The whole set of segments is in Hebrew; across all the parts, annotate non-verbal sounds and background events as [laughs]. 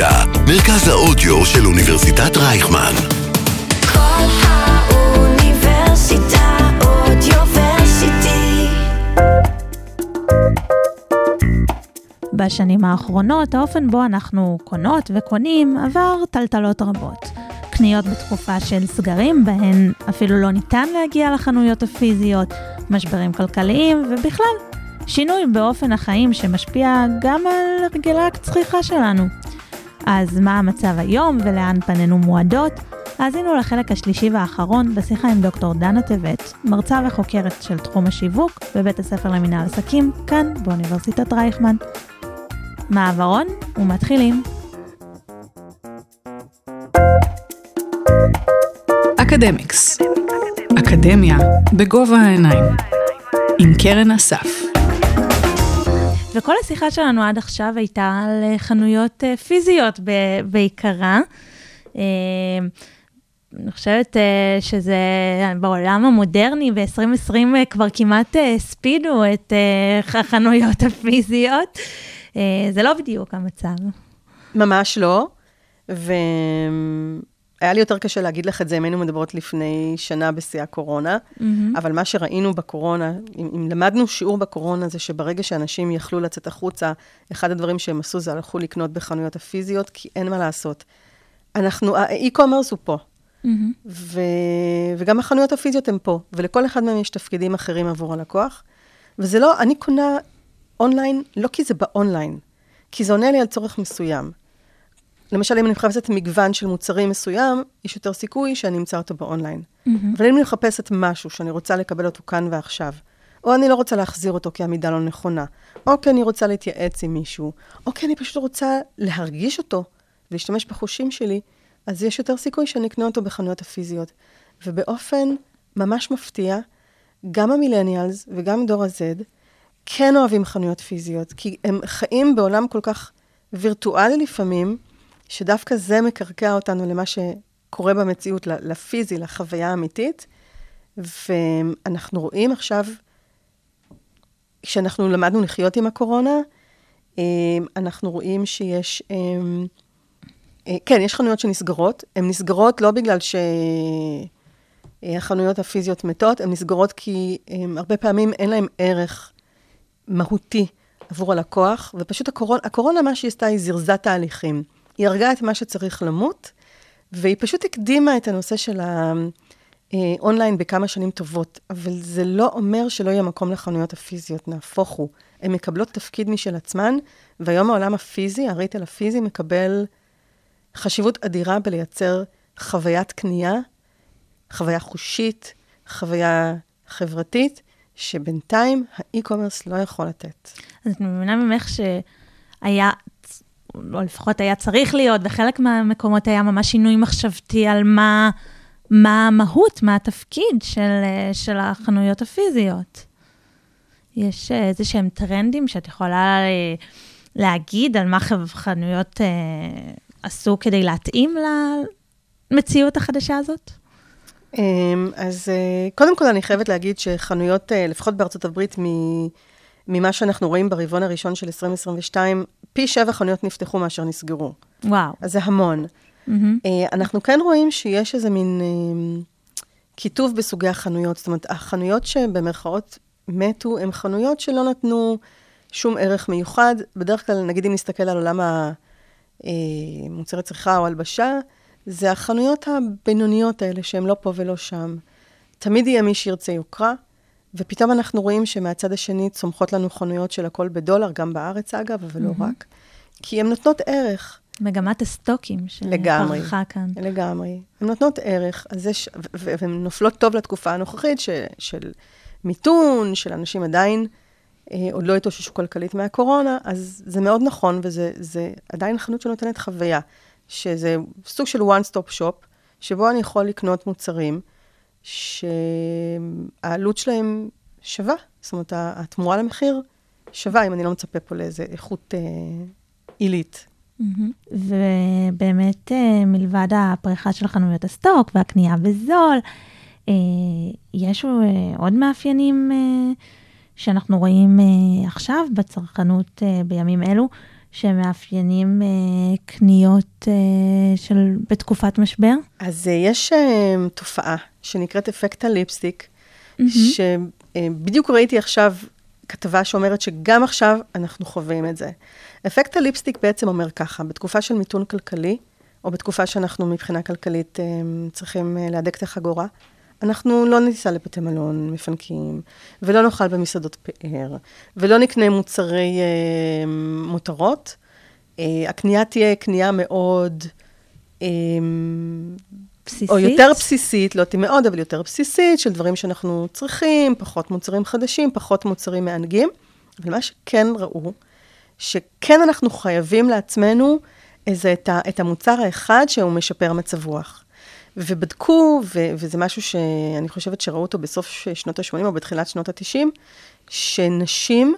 אוניברסיטה, מרכז האודיו של אוניברסיטת רייכמן. כל האוניברסיטה אודיוורסיטי. בשנים האחרונות, האופן בו אנחנו קונות וקונים עבר טלטלות רבות. קניות בתקופה של סגרים, בהן אפילו לא ניתן להגיע לחנויות הפיזיות, משברים כלכליים, ובכלל, שינוי באופן החיים שמשפיע גם על הרגלי הצריכה שלנו. אז מה המצב היום ולאן פנינו מועדות? האזינו לחלק השלישי והאחרון בשיחה עם דוקטור דנה טבת, מרצה וחוקרת של תחום השיווק בבית הספר למינהל עסקים, כאן באוניברסיטת רייכמן. מעברון ומתחילים. אקדמיקס. אקדמיה בגובה העיניים. עם קרן אסף. וכל השיחה שלנו עד עכשיו הייתה על אה, חנויות אה, פיזיות בעיקרה. אה, אני חושבת שזה בעולם המודרני, ב-2020 אה, כבר כמעט הספידו את החנויות [laughs] הפיזיות. זה לא בדיוק המצב. ממש לא, והיה לי יותר קשה להגיד לך את זה אם היינו מדברות לפני שנה בשיא הקורונה, מהמם. אבל מה שראינו בקורונה, אם, אם למדנו שיעור בקורונה, זה שברגע שאנשים יכלו לצאת החוצה, אחד הדברים שהם עשו זה הלכו לקנות בחנויות הפיזיות, כי אין מה לעשות. אנחנו, האי-קומרס הוא פה, מהמם. ו... וגם החנויות הפיזיות הן פה, ולכל אחד מהם יש תפקידים אחרים עבור הלקוח. וזה לא, אני קונה אונליין, לא כי זה באונליין, כי זה עונה לי על צורך מסוים. למשל, אם אני מחפשת מגוון של מוצרים מסוים, יש יותר סיכוי שאני אמצא אותו באונליין. מהמם. אבל אם אני מחפשת משהו שאני רוצה לקבל אותו כאן ועכשיו, או אני לא רוצה להחזיר אותו כי המידה לא נכונה, או כי אני רוצה להתייעץ עם מישהו, או כי אני פשוט רוצה להרגיש אותו ולהשתמש בחושים שלי, אז יש יותר סיכוי שאני אקנה אותו בחנויות הפיזיות. ובאופן ממש מפתיע, גם המילניאלס וגם דור ה-Z כן אוהבים חנויות פיזיות, כי הם חיים בעולם כל כך וירטואלי לפעמים, שדווקא זה מקרקע אותנו למה שקורה במציאות, לפיזי, לחוויה האמיתית. ואנחנו רואים עכשיו, כשאנחנו למדנו לחיות עם הקורונה, אה, אנחנו רואים שיש, אה, אה, כן, יש חנויות שנסגרות. הן נסגרות לא בגלל שהחנויות הפיזיות מתות, הן נסגרות כי הם, הרבה פעמים אין להן ערך מהותי עבור הלקוח, ופשוט הקורונה, הקורונה, מה שהיא עשתה, היא זירזה תהליכים. היא הרגה את מה שצריך למות, והיא פשוט הקדימה את הנושא של האונליין בכמה שנים טובות. אבל זה לא אומר שלא יהיה מקום לחנויות הפיזיות, נהפוך הוא. הן מקבלות תפקיד משל עצמן, והיום העולם הפיזי, הריטל הפיזי, מקבל חשיבות אדירה בלייצר חוויית קנייה, חוויה חושית, חוויה חברתית, שבינתיים האי-קומרס לא יכול לתת. אז אני מבינה ממך שהיה, או לפחות היה צריך להיות, בחלק מהמקומות היה ממש שינוי מחשבתי על מה, מה המהות, מה התפקיד של, אה, של החנויות הפיזיות. יש אה, איזה שהם טרנדים שאת יכולה אה, להגיד על מה חנויות אה, עשו כדי להתאים למציאות החדשה הזאת? אמ, אז קודם כל אני חייבת להגיד שחנויות, לפחות בארצות הברית, ממה שאנחנו רואים ברבעון הראשון של 2022, פי שבע חנויות נפתחו מאשר נסגרו. וואו. אז זה המון. אה, אנחנו כן רואים שיש איזה מין אה, קיטוב בסוגי החנויות. זאת אומרת, החנויות שבמרכאות מתו, הן חנויות שלא נתנו שום ערך מיוחד. בדרך כלל, נגיד אם נסתכל על עולם המוצרי צריכה או הלבשה, זה החנויות הבינוניות האלה שהן לא פה ולא שם. תמיד יהיה מי שירצה יוקרה, ופתאום אנחנו רואים שמהצד השני צומחות לנו חנויות של הכל בדולר, גם בארץ אגב, אבל לא רק, כי הן נותנות ערך. מגמת הסטוקים לגמרי. שפרחה כאן. לגמרי. הן נותנות ערך, אז יש, והן נופלות טוב לתקופה הנוכחית ש, של מיתון, של אנשים עדיין אה, עוד לא התאוששו כלכלית מהקורונה, אז זה מאוד נכון, וזה זה עדיין חנות שנותנת חוויה, שזה סוג של one-stop shop, שבו אני יכול לקנות מוצרים שהעלות שלהם שווה, זאת אומרת, התמורה למחיר שווה, אם אני לא מצפה פה לאיזה איכות אה, עילית. מהמם. ובאמת, אה, מלבד הפריחה של חנויות הסטוק והקנייה בזול, אה, יש עוד מאפיינים שאנחנו רואים עכשיו בצרכנות בימים אלו, שמאפיינים אה, קניות אה, של, בתקופת משבר? אז אה, יש אה, תופעה שנקראת אפקט הליפסטיק, mm-hmm. שבדיוק ראיתי עכשיו כתבה שאומרת שגם עכשיו אנחנו חווים את זה. אפקט הליפסטיק בעצם אומר ככה, בתקופה של מיתון כלכלי, או בתקופה שאנחנו מבחינה כלכלית צריכים להדק את החגורה, אנחנו לא ניסע לבתי מלון מפנקים, ולא נאכל במסעדות פאר, ולא נקנה מוצרי אה, מותרות. אה, הקנייה תהיה קנייה מאוד... אה, בסיסית? או יותר בסיסית, לא תהיה מאוד, אבל יותר בסיסית, של דברים שאנחנו צריכים, פחות מוצרים חדשים, פחות מוצרים מענגים. אבל מה שכן ראו, שכן אנחנו חייבים לעצמנו איזה את, ה, את המוצר האחד שהוא משפר מצב רוח. ובדקו, ו- וזה משהו שאני חושבת שראו אותו בסוף שנות ה-80 או בתחילת שנות ה-90, שנשים,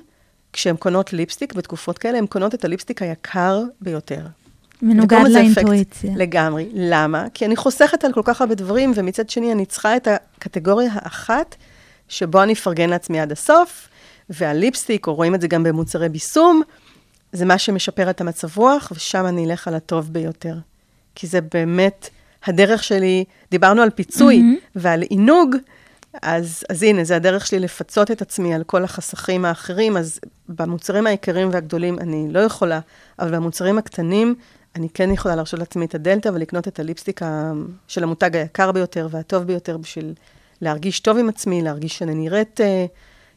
כשהן קונות ליפסטיק בתקופות כאלה, הן קונות את הליפסטיק היקר ביותר. מנוגד לאינטואיציה. לגמרי. למה? כי אני חוסכת על כל כך הרבה דברים, ומצד שני אני צריכה את הקטגוריה האחת, שבו אני אפרגן לעצמי עד הסוף, והליפסטיק, או רואים את זה גם במוצרי ביסום, זה מה שמשפר את המצב רוח, ושם אני אלך על הטוב ביותר. כי זה באמת... הדרך שלי, דיברנו על פיצוי mm-hmm. ועל עינוג, אז, אז הנה, זה הדרך שלי לפצות את עצמי על כל החסכים האחרים, אז במוצרים העיקריים והגדולים אני לא יכולה, אבל במוצרים הקטנים, אני כן יכולה להרשות לעצמי את הדלתא ולקנות את הליפסטיק של המותג היקר ביותר והטוב ביותר בשביל להרגיש טוב עם עצמי, להרגיש שאני נראית uh,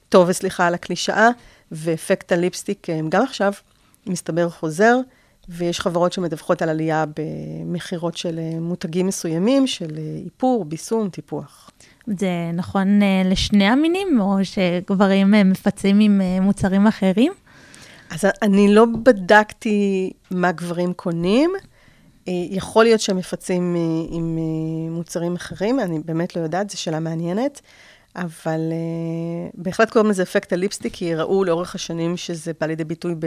טוב, וסליחה על הקלישאה, ואפקט הליפסטיק, uh, גם עכשיו, מסתבר חוזר. ויש חברות שמדווחות על עלייה במכירות של אה, מותגים מסוימים, של אה, איפור, ביסום, טיפוח. זה נכון אה, לשני המינים, או שגברים מפצים עם מוצרים אחרים? אז אני לא בדקתי מה גברים קונים. יכול להיות שהם מפצים עם מוצרים אחרים, אני באמת לא יודעת, זו שאלה מעניינת. אבל בהחלט קוראים לזה אפקט הליפסטיק, כי ראו לאורך השנים שזה בא לידי ביטוי ב...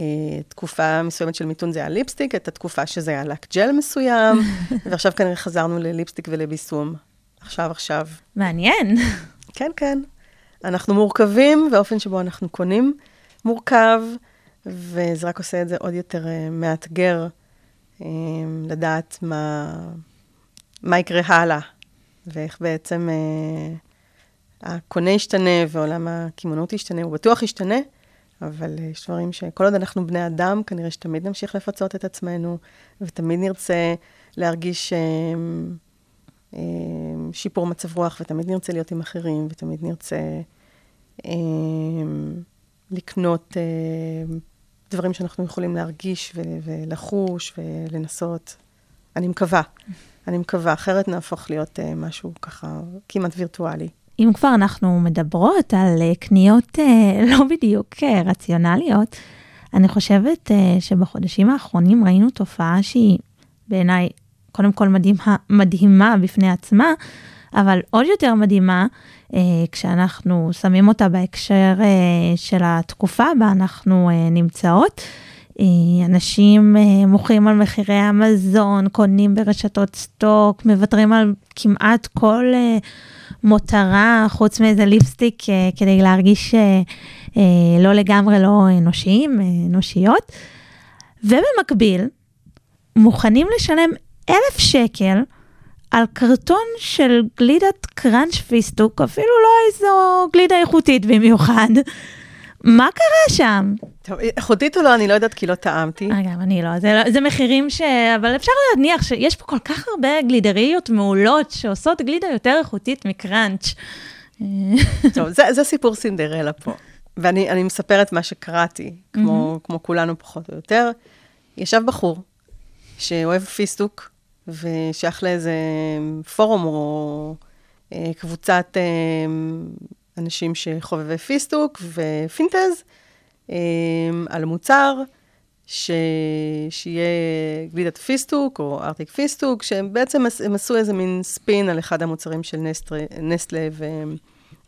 אה, תקופה מסוימת של מיתון זה היה ליפסטיק, את התקופה שזה היה לק ג'ל מסוים, [laughs] ועכשיו כנראה חזרנו לליפסטיק ולביסום. עכשיו, עכשיו. מעניין. כן, כן. אנחנו מורכבים, והאופן שבו אנחנו קונים מורכב, וזה רק עושה את זה עוד יותר uh, מאתגר um, לדעת מה, מה יקרה הלאה, ואיך בעצם הקונה ישתנה ועולם הקמעונות ישתנה, הוא בטוח ישתנה. אבל אה, יש דברים שכל עוד אנחנו בני אדם, כנראה שתמיד נמשיך לפצות את עצמנו, ותמיד נרצה להרגיש אה, אה, שיפור מצב רוח, ותמיד נרצה להיות עם אחרים, ותמיד נרצה אה, לקנות אה, דברים שאנחנו יכולים להרגיש ולחוש ולנסות. אני מקווה, אני מקווה, אחרת נהפוך להיות אה, משהו ככה כמעט וירטואלי. אם כבר אנחנו מדברות על אה, קניות אה, [laughs] לא בדיוק אה, רציונליות, אני חושבת שבחודשים האחרונים ראינו תופעה שהיא בעיניי קודם כל מדהימה, מדהימה בפני עצמה, אבל עוד יותר מדהימה כשאנחנו שמים אותה בהקשר של התקופה בה אנחנו נמצאות. אנשים מוכרים על מחירי המזון, קונים ברשתות סטוק, מוותרים על כמעט כל מותרה, חוץ מאיזה ליפסטיק, אה, כדי להרגיש אה, אה, לא לגמרי לא אנושיים, אנושיות. ובמקביל, מוכנים לשלם אלף שקל על קרטון של גלידת קראנץ' פיסטוק, אפילו לא איזו גלידה איכותית במיוחד. מה קרה שם? טוב, איכותית או לא, אני לא יודעת, כי לא טעמתי. אה, גם אני לא. זה, זה מחירים ש... אבל אפשר להניח שיש פה כל כך הרבה גלידריות מעולות שעושות גלידה יותר איכותית מקראנץ'. טוב, זה, זה סיפור סינדרלה פה. ואני מספרת מה שקראתי, כמו. כמו כולנו פחות או יותר. ישב בחור שאוהב פיסטוק, ושייך לאיזה פורום או אה, קבוצת אה, אנשים שחובבי פיסטוק ופינטז, על מוצר, ש... שיהיה גלידת פיסטוק או ארטיק פיסטוק, שהם בעצם הם עשו איזה מין ספין על אחד המוצרים של נסטרה, נסטלה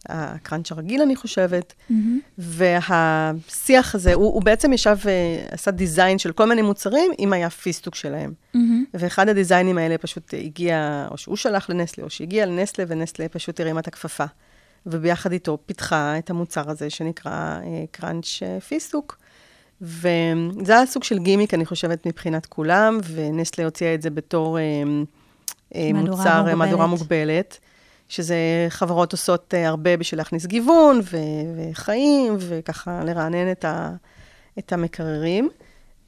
והקראנץ' הרגיל, אני חושבת. Mm-hmm. והשיח הזה, הוא, הוא בעצם ישב ועשה design של כל מיני מוצרים, אם היה פיסטוק שלהם. Mm-hmm. ואחד ה designים האלה פשוט הגיע, או שהוא שלח לנסטלה, או שהגיע לנסטלה, ונסטלה פשוט הרימה את הכפפה. וביחד איתו פיתחה את המוצר הזה שנקרא קראנץ' פיסטוק. וזה היה סוג של גימיק, אני חושבת, מבחינת כולם, ונסטלה הוציאה את זה בתור אה, אה, מוצר, מוגבלת. מהדורה מוגבלת, שזה חברות עושות אה, הרבה בשביל להכניס גיוון ו- וחיים, וככה לרענן את, ה- את המקררים.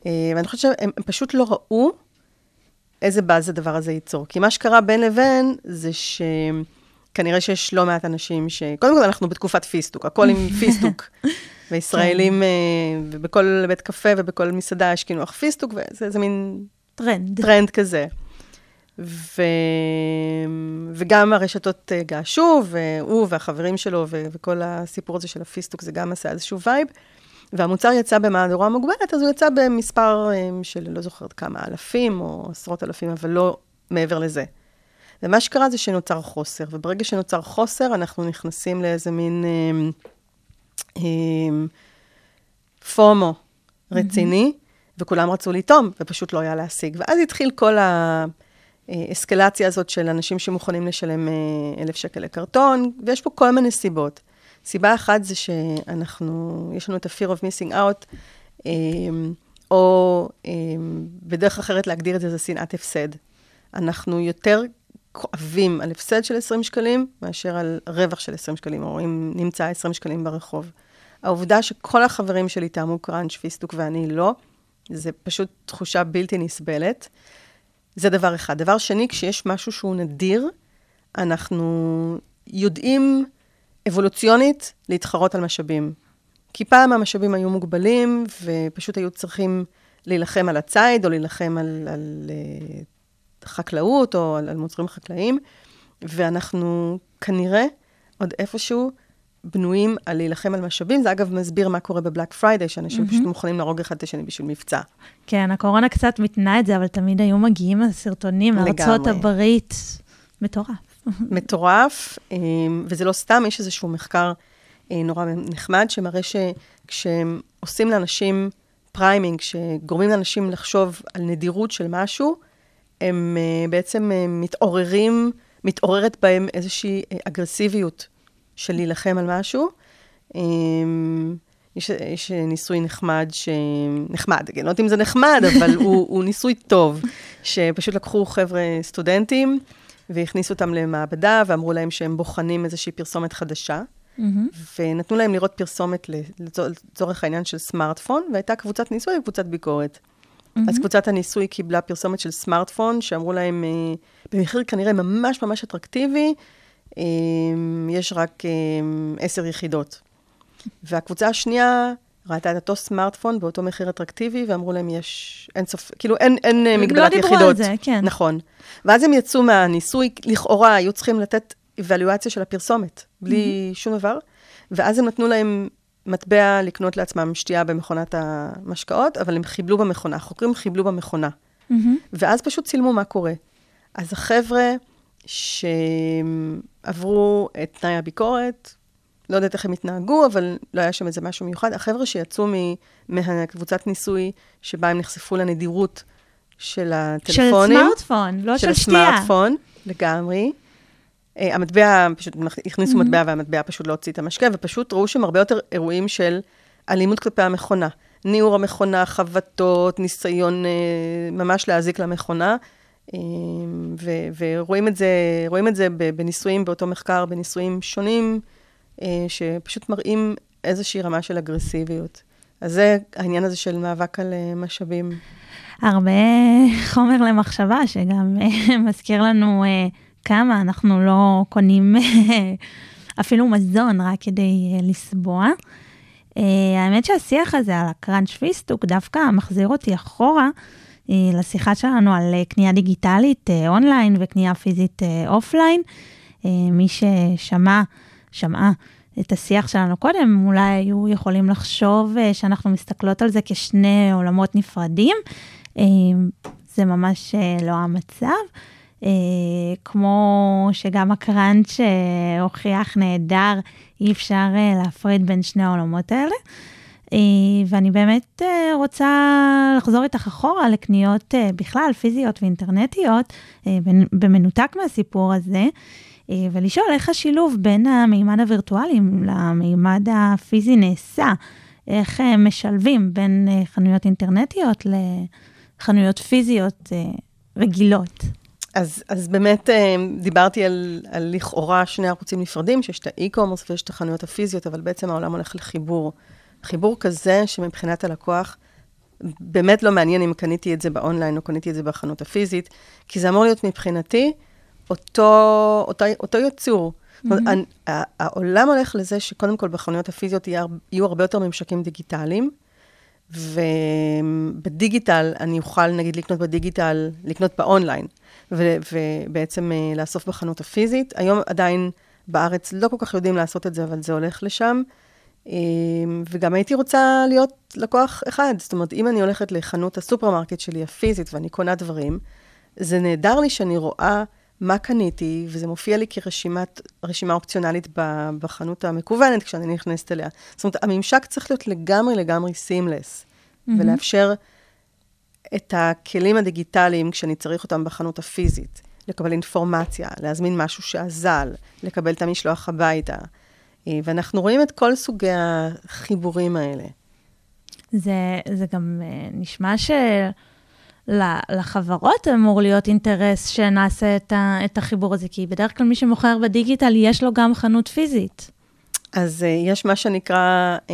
אה, ואני חושבת שהם הם פשוט לא ראו איזה באז הדבר הזה ייצור. כי מה שקרה בין לבין זה שכנראה שיש לא מעט אנשים ש... קודם כל, אנחנו בתקופת פיסטוק, הכל עם [laughs] פיסטוק. וישראלים, אה, ובכל בית קפה ובכל מסעדה יש קינוח פיסטוק, וזה זה מין טרנד. טרנד כזה. ו... וגם הרשתות אה, געשו, והוא והחברים שלו, ו... וכל הסיפור הזה של הפיסטוק, זה גם עשה איזשהו vibe. והמוצר יצא במהדורה מוגבלת, אז הוא יצא במספר אה, של לא זוכרת כמה אלפים או עשרות אלפים, אבל לא מעבר לזה. ומה שקרה זה שנוצר חוסר, וברגע שנוצר חוסר, אנחנו נכנסים לאיזה מין אה, אה, FOMO רציני, וכולם רצו לטעום, ופשוט לא היה להשיג. ואז התחיל כל האסקלציה הזאת של אנשים שמוכנים לשלם אה, אלף שקל לקרטון, ויש פה כל מיני סיבות. סיבה אחת זה שאנחנו, יש לנו את ה-fear of missing out, אה, או אה, בדרך אחרת להגדיר את זה, זה שנאת הפסד. אנחנו יותר כואבים על הפסד של 20 שקלים, מאשר על רווח של 20 שקלים, או אם נמצא 20 שקלים ברחוב. העובדה שכל החברים שלי טעמו קראנץ', פיסטוק ואני לא, זה פשוט תחושה בלתי נסבלת. זה דבר אחד. דבר שני, כשיש משהו שהוא נדיר, אנחנו יודעים אבולוציונית להתחרות על משאבים. כי פעם המשאבים היו מוגבלים, ופשוט היו צריכים להילחם על הציד, או להילחם על, על uh, חקלאות, או על, על מוצרים חקלאיים, ואנחנו כנראה עוד איפשהו בנויים על להילחם על משאבים. זה אגב מסביר מה קורה ב Black Friday, שאנשים mm-hmm. פשוט מוכנים להרוג אחד את השני בשביל מבצע. כן, הקורונה קצת מיתנה את זה, אבל תמיד היו מגיעים הסרטונים מארצות הברית. מטורף. מטורף, וזה לא סתם, יש איזשהו מחקר נורא נחמד, שמראה שכשהם עושים לאנשים framing, שגורמים לאנשים לחשוב על נדירות של משהו, הם בעצם מתעוררים, מתעוררת בהם איזושהי אגרסיביות של להילחם על משהו. יש, יש ניסוי נחמד, ש... נחמד, אני לא יודעת אם זה נחמד, [laughs] אבל הוא, הוא ניסוי טוב, שפשוט לקחו חבר'ה סטודנטים, והכניסו אותם למעבדה, ואמרו להם שהם בוחנים איזושהי פרסומת חדשה, mm-hmm. ונתנו להם לראות פרסומת לצורך העניין של סמארטפון, והייתה קבוצת ניסוי וקבוצת ביקורת. Mm-hmm. אז קבוצת הניסוי קיבלה פרסומת של סמארטפון, שאמרו להם, אה, במחיר כנראה ממש ממש אטרקטיבי, אה, יש רק אה, עשר יחידות. והקבוצה השנייה ראתה את אותו סמארטפון באותו מחיר אטרקטיבי, ואמרו להם, יש אין סוף, כאילו, אין, אין הם מגבלת לא יחידות. דיברו על זה, כן. נכון. ואז הם יצאו מהניסוי, לכאורה היו צריכים לתת אבלואציה של הפרסומת, בלי mm-hmm. שום דבר, ואז הם נתנו להם מטבע לקנות לעצמם שתייה במכונת המשקאות, אבל הם חיבלו במכונה, החוקרים חיבלו במכונה. Mm-hmm. ואז פשוט צילמו מה קורה. אז החבר'ה שעברו את תנאי הביקורת, לא יודעת איך הם התנהגו, אבל לא היה שם איזה משהו מיוחד. החבר'ה שיצאו מהקבוצת ניסוי, שבה הם נחשפו לנדירות של הטלפונים. של סמארטפון, לא של, של שתייה. של סמארטפון, לגמרי. Uh, המטבע, פשוט הכניסו mm-hmm. מטבע והמטבע פשוט לא הוציא את המשקה, ופשוט ראו שם הרבה יותר אירועים של אלימות כלפי המכונה. ניעור המכונה, חבטות, ניסיון uh, ממש להזיק למכונה. ו- ורואים את זה, רואים את זה בניסויים, באותו מחקר, בניסויים שונים, uh, שפשוט מראים איזושהי רמה של אגרסיביות. אז זה העניין הזה של מאבק על uh, משאבים. הרבה חומר למחשבה, שגם מזכיר לנו כמה אנחנו לא קונים [laughs] אפילו מזון רק כדי לסבוע. האמת שהשיח הזה על הקראנץ' פיסטוק דווקא מחזיר אותי אחורה לשיחה שלנו על קנייה דיגיטלית אונליין וקנייה פיזית אופליין. מי ששמע, שמעה את השיח שלנו קודם, אולי היו יכולים לחשוב שאנחנו מסתכלות על זה כשני עולמות נפרדים. זה ממש לא המצב. כמו שגם הקראנץ' הוכיח נהדר, אי אפשר להפריד בין שני העולמות האלה. ואני באמת רוצה לחזור איתך אחורה לקניות בכלל, פיזיות ואינטרנטיות, במנותק מהסיפור הזה, ולשאול איך השילוב בין המימד הווירטואלי למימד הפיזי נעשה. איך אה, משלבים בין אה, חנויות אינטרנטיות לחנויות פיזיות אה, רגילות. אז, אז באמת אה, דיברתי על, על לכאורה שני ערוצים נפרדים, שיש את האי-קומרס ויש את החנויות הפיזיות, אבל בעצם העולם הולך לחיבור. חיבור כזה שמבחינת הלקוח, באמת לא מעניין אם קניתי את זה באונליין או קניתי את זה בחנות הפיזית, כי זה אמור להיות מבחינתי אותו, אותו, אותו יצור. Mm-hmm. העולם הולך לזה שקודם כל בחנויות הפיזיות יהיו הרבה יותר ממשקים דיגיטליים, ובדיגיטל אני אוכל נגיד לקנות בדיגיטל, לקנות באונליין, ו, ובעצם אה, לאסוף בחנות הפיזית. היום עדיין בארץ לא כל כך יודעים לעשות את זה, אבל זה הולך לשם. אה, וגם הייתי רוצה להיות לקוח אחד. זאת אומרת, אם אני הולכת לחנות הסופרמרקט שלי הפיזית ואני קונה דברים, זה נהדר לי שאני רואה מה קניתי, וזה מופיע לי כרשימה אופציונלית בחנות המקוונת כשאני נכנסת אליה. זאת אומרת, הממשק צריך להיות לגמרי לגמרי סימלס, mm-hmm. ולאפשר את הכלים הדיגיטליים כשאני צריך אותם בחנות הפיזית, לקבל אינפורמציה, להזמין משהו שאזל, לקבל את המשלוח הביתה. אה, ואנחנו רואים את כל סוגי החיבורים האלה. זה, זה גם אה, נשמע ש... לחברות אמור להיות אינטרס שנעשה את, ה, את החיבור הזה, כי בדרך כלל מי שמוכר בדיגיטל, יש לו גם חנות פיזית. אז uh, יש מה שנקרא um,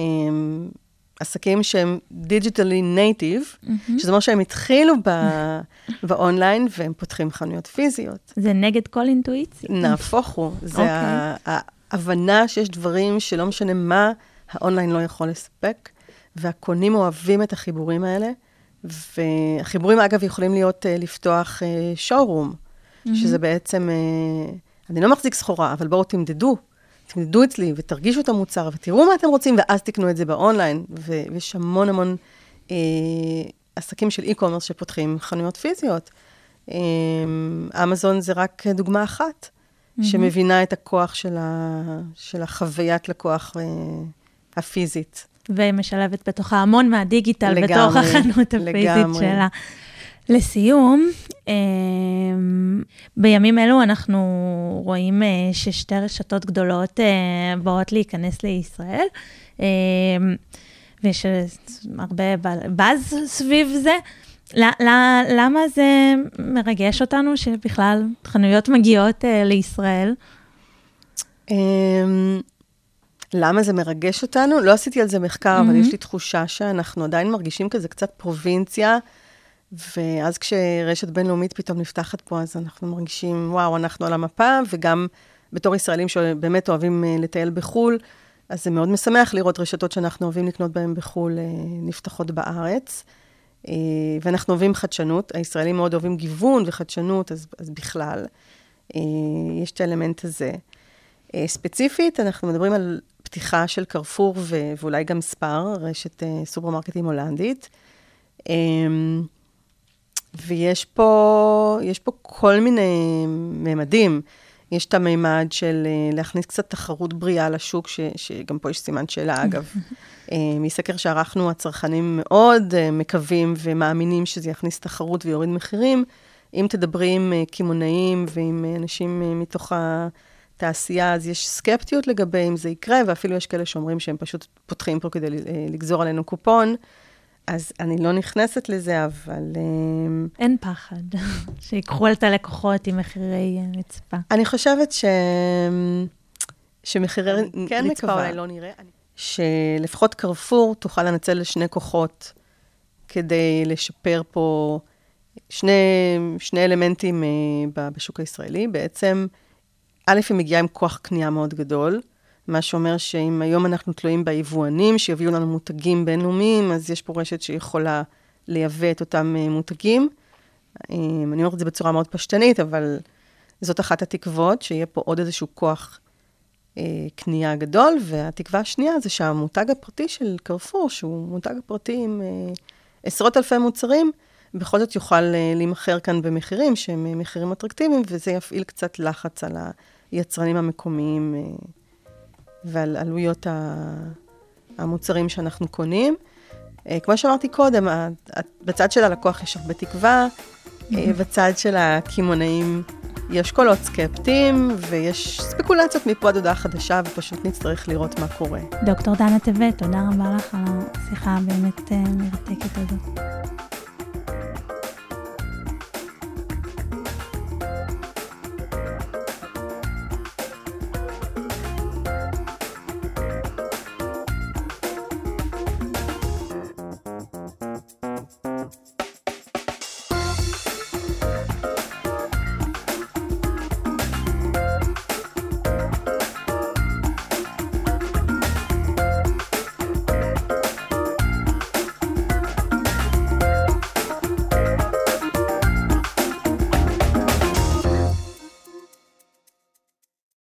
עסקים שהם digitally native, mm-hmm. שזה אומר שהם התחילו ב- [laughs] באונליין והם פותחים חנויות פיזיות. זה נגד כל אינטואיציה. נהפוך הוא. זה okay. אוקיי. ההבנה שיש דברים שלא משנה מה, האונליין לא יכול לספק, והקונים אוהבים את החיבורים האלה. והחיבורים, אגב, יכולים להיות uh, לפתוח שואורום, uh, mm-hmm. שזה בעצם, uh, אני לא מחזיק סחורה, אבל בואו תמדדו, תמדדו אצלי ותרגישו את המוצר ותראו מה אתם רוצים, ואז תקנו את זה באונליין. ויש המון המון uh, עסקים של e-commerce שפותחים חנויות פיזיות. Uh, אמזון זה רק דוגמה אחת, mm-hmm. שמבינה את הכוח של, ה, של החוויית לקוח uh, הפיזית. ומשלבת בתוכה המון מהדיגיטל לגמרי, בתוך החנות הפיזית לגמרי. שלה. לסיום, אמ, בימים אלו אנחנו רואים אה, ששתי רשתות גדולות אה, באות להיכנס לישראל, אמ, ויש הרבה באז סביב זה. למה זה מרגש אותנו שבכלל חנויות מגיעות אה, לישראל? למה זה מרגש אותנו? לא עשיתי על זה מחקר, mm-hmm. אבל יש לי תחושה שאנחנו עדיין מרגישים כזה קצת פרובינציה, ואז כשרשת בינלאומית פתאום נפתחת פה, אז אנחנו מרגישים, וואו, אנחנו על המפה, וגם בתור ישראלים שבאמת אוהבים אה, לטייל בחו"ל, אז זה מאוד משמח לראות רשתות שאנחנו אוהבים לקנות בהן בחו"ל אה, נפתחות בארץ. אה, ואנחנו אוהבים חדשנות, הישראלים מאוד אוהבים גיוון וחדשנות, אז, אז בכלל, יש את האלמנט הזה. ספציפית, אנחנו מדברים על פתיחה של קרפור ו- ואולי גם ספר, רשת uh, סופרמרקטים הולנדית. Um, ויש פה, פה כל מיני ממדים. יש את המימד של uh, להכניס קצת תחרות בריאה לשוק, ש, שגם פה יש סימן שאלה, אגב. uh, [laughs] מסקר שערכנו, הצרכנים מאוד מקווים ומאמינים שזה יכניס תחרות ויוריד מחירים. אם תדברי עם קמעונאים ועם אנשים מתוך ה... תעשייה, אז יש סקפטיות לגבי אם זה יקרה, ואפילו יש כאלה שאומרים שהם פשוט פותחים פה כדי אה, לגזור עלינו קופון. אז אני לא נכנסת לזה, אבל... אה, אין פחד [laughs] שיקחו את הלקוחות עם מחירי רצפה. אני חושבת ש... שמחירי כן רצפה אולי לא נראה. שלפחות קרפור תוכל לנצל לשני כוחות כדי לשפר פה שני, שני אלמנטים אה, בשוק הישראלי. בעצם, א', היא מגיעה עם כוח קנייה מאוד גדול, מה שאומר שאם היום אנחנו תלויים ביבואנים שיביאו לנו מותגים בינלאומיים, אז יש פה רשת שיכולה לייבא את אותם אה, מותגים. אה, אני אומרת את זה בצורה מאוד פשטנית, אבל זאת אחת התקוות, שיהיה פה עוד איזשהו כוח אה, קנייה גדול, והתקווה השנייה זה שהמותג הפרטי של קרפור, שהוא מותג פרטי עם עשרות אלפי מוצרים, בכל זאת יוכל להימכר כאן במחירים שהם מחירים אטרקטיביים, וזה יפעיל קצת לחץ על ה... היצרנים המקומיים אה, ועל עלויות המוצרים שאנחנו קונים. אה, כמו שאמרתי קודם, בצד של הלקוח יש הרבה תקווה, אה, בצד של הקמעונאים יש קולות סקפטיים, ויש ספקולציות מפה עד הודעה חדשה, ופשוט נצטרך לראות מה קורה. דוקטור דנה טבת, תודה רבה לך על השיחה הבאמת מרתקת הזאת.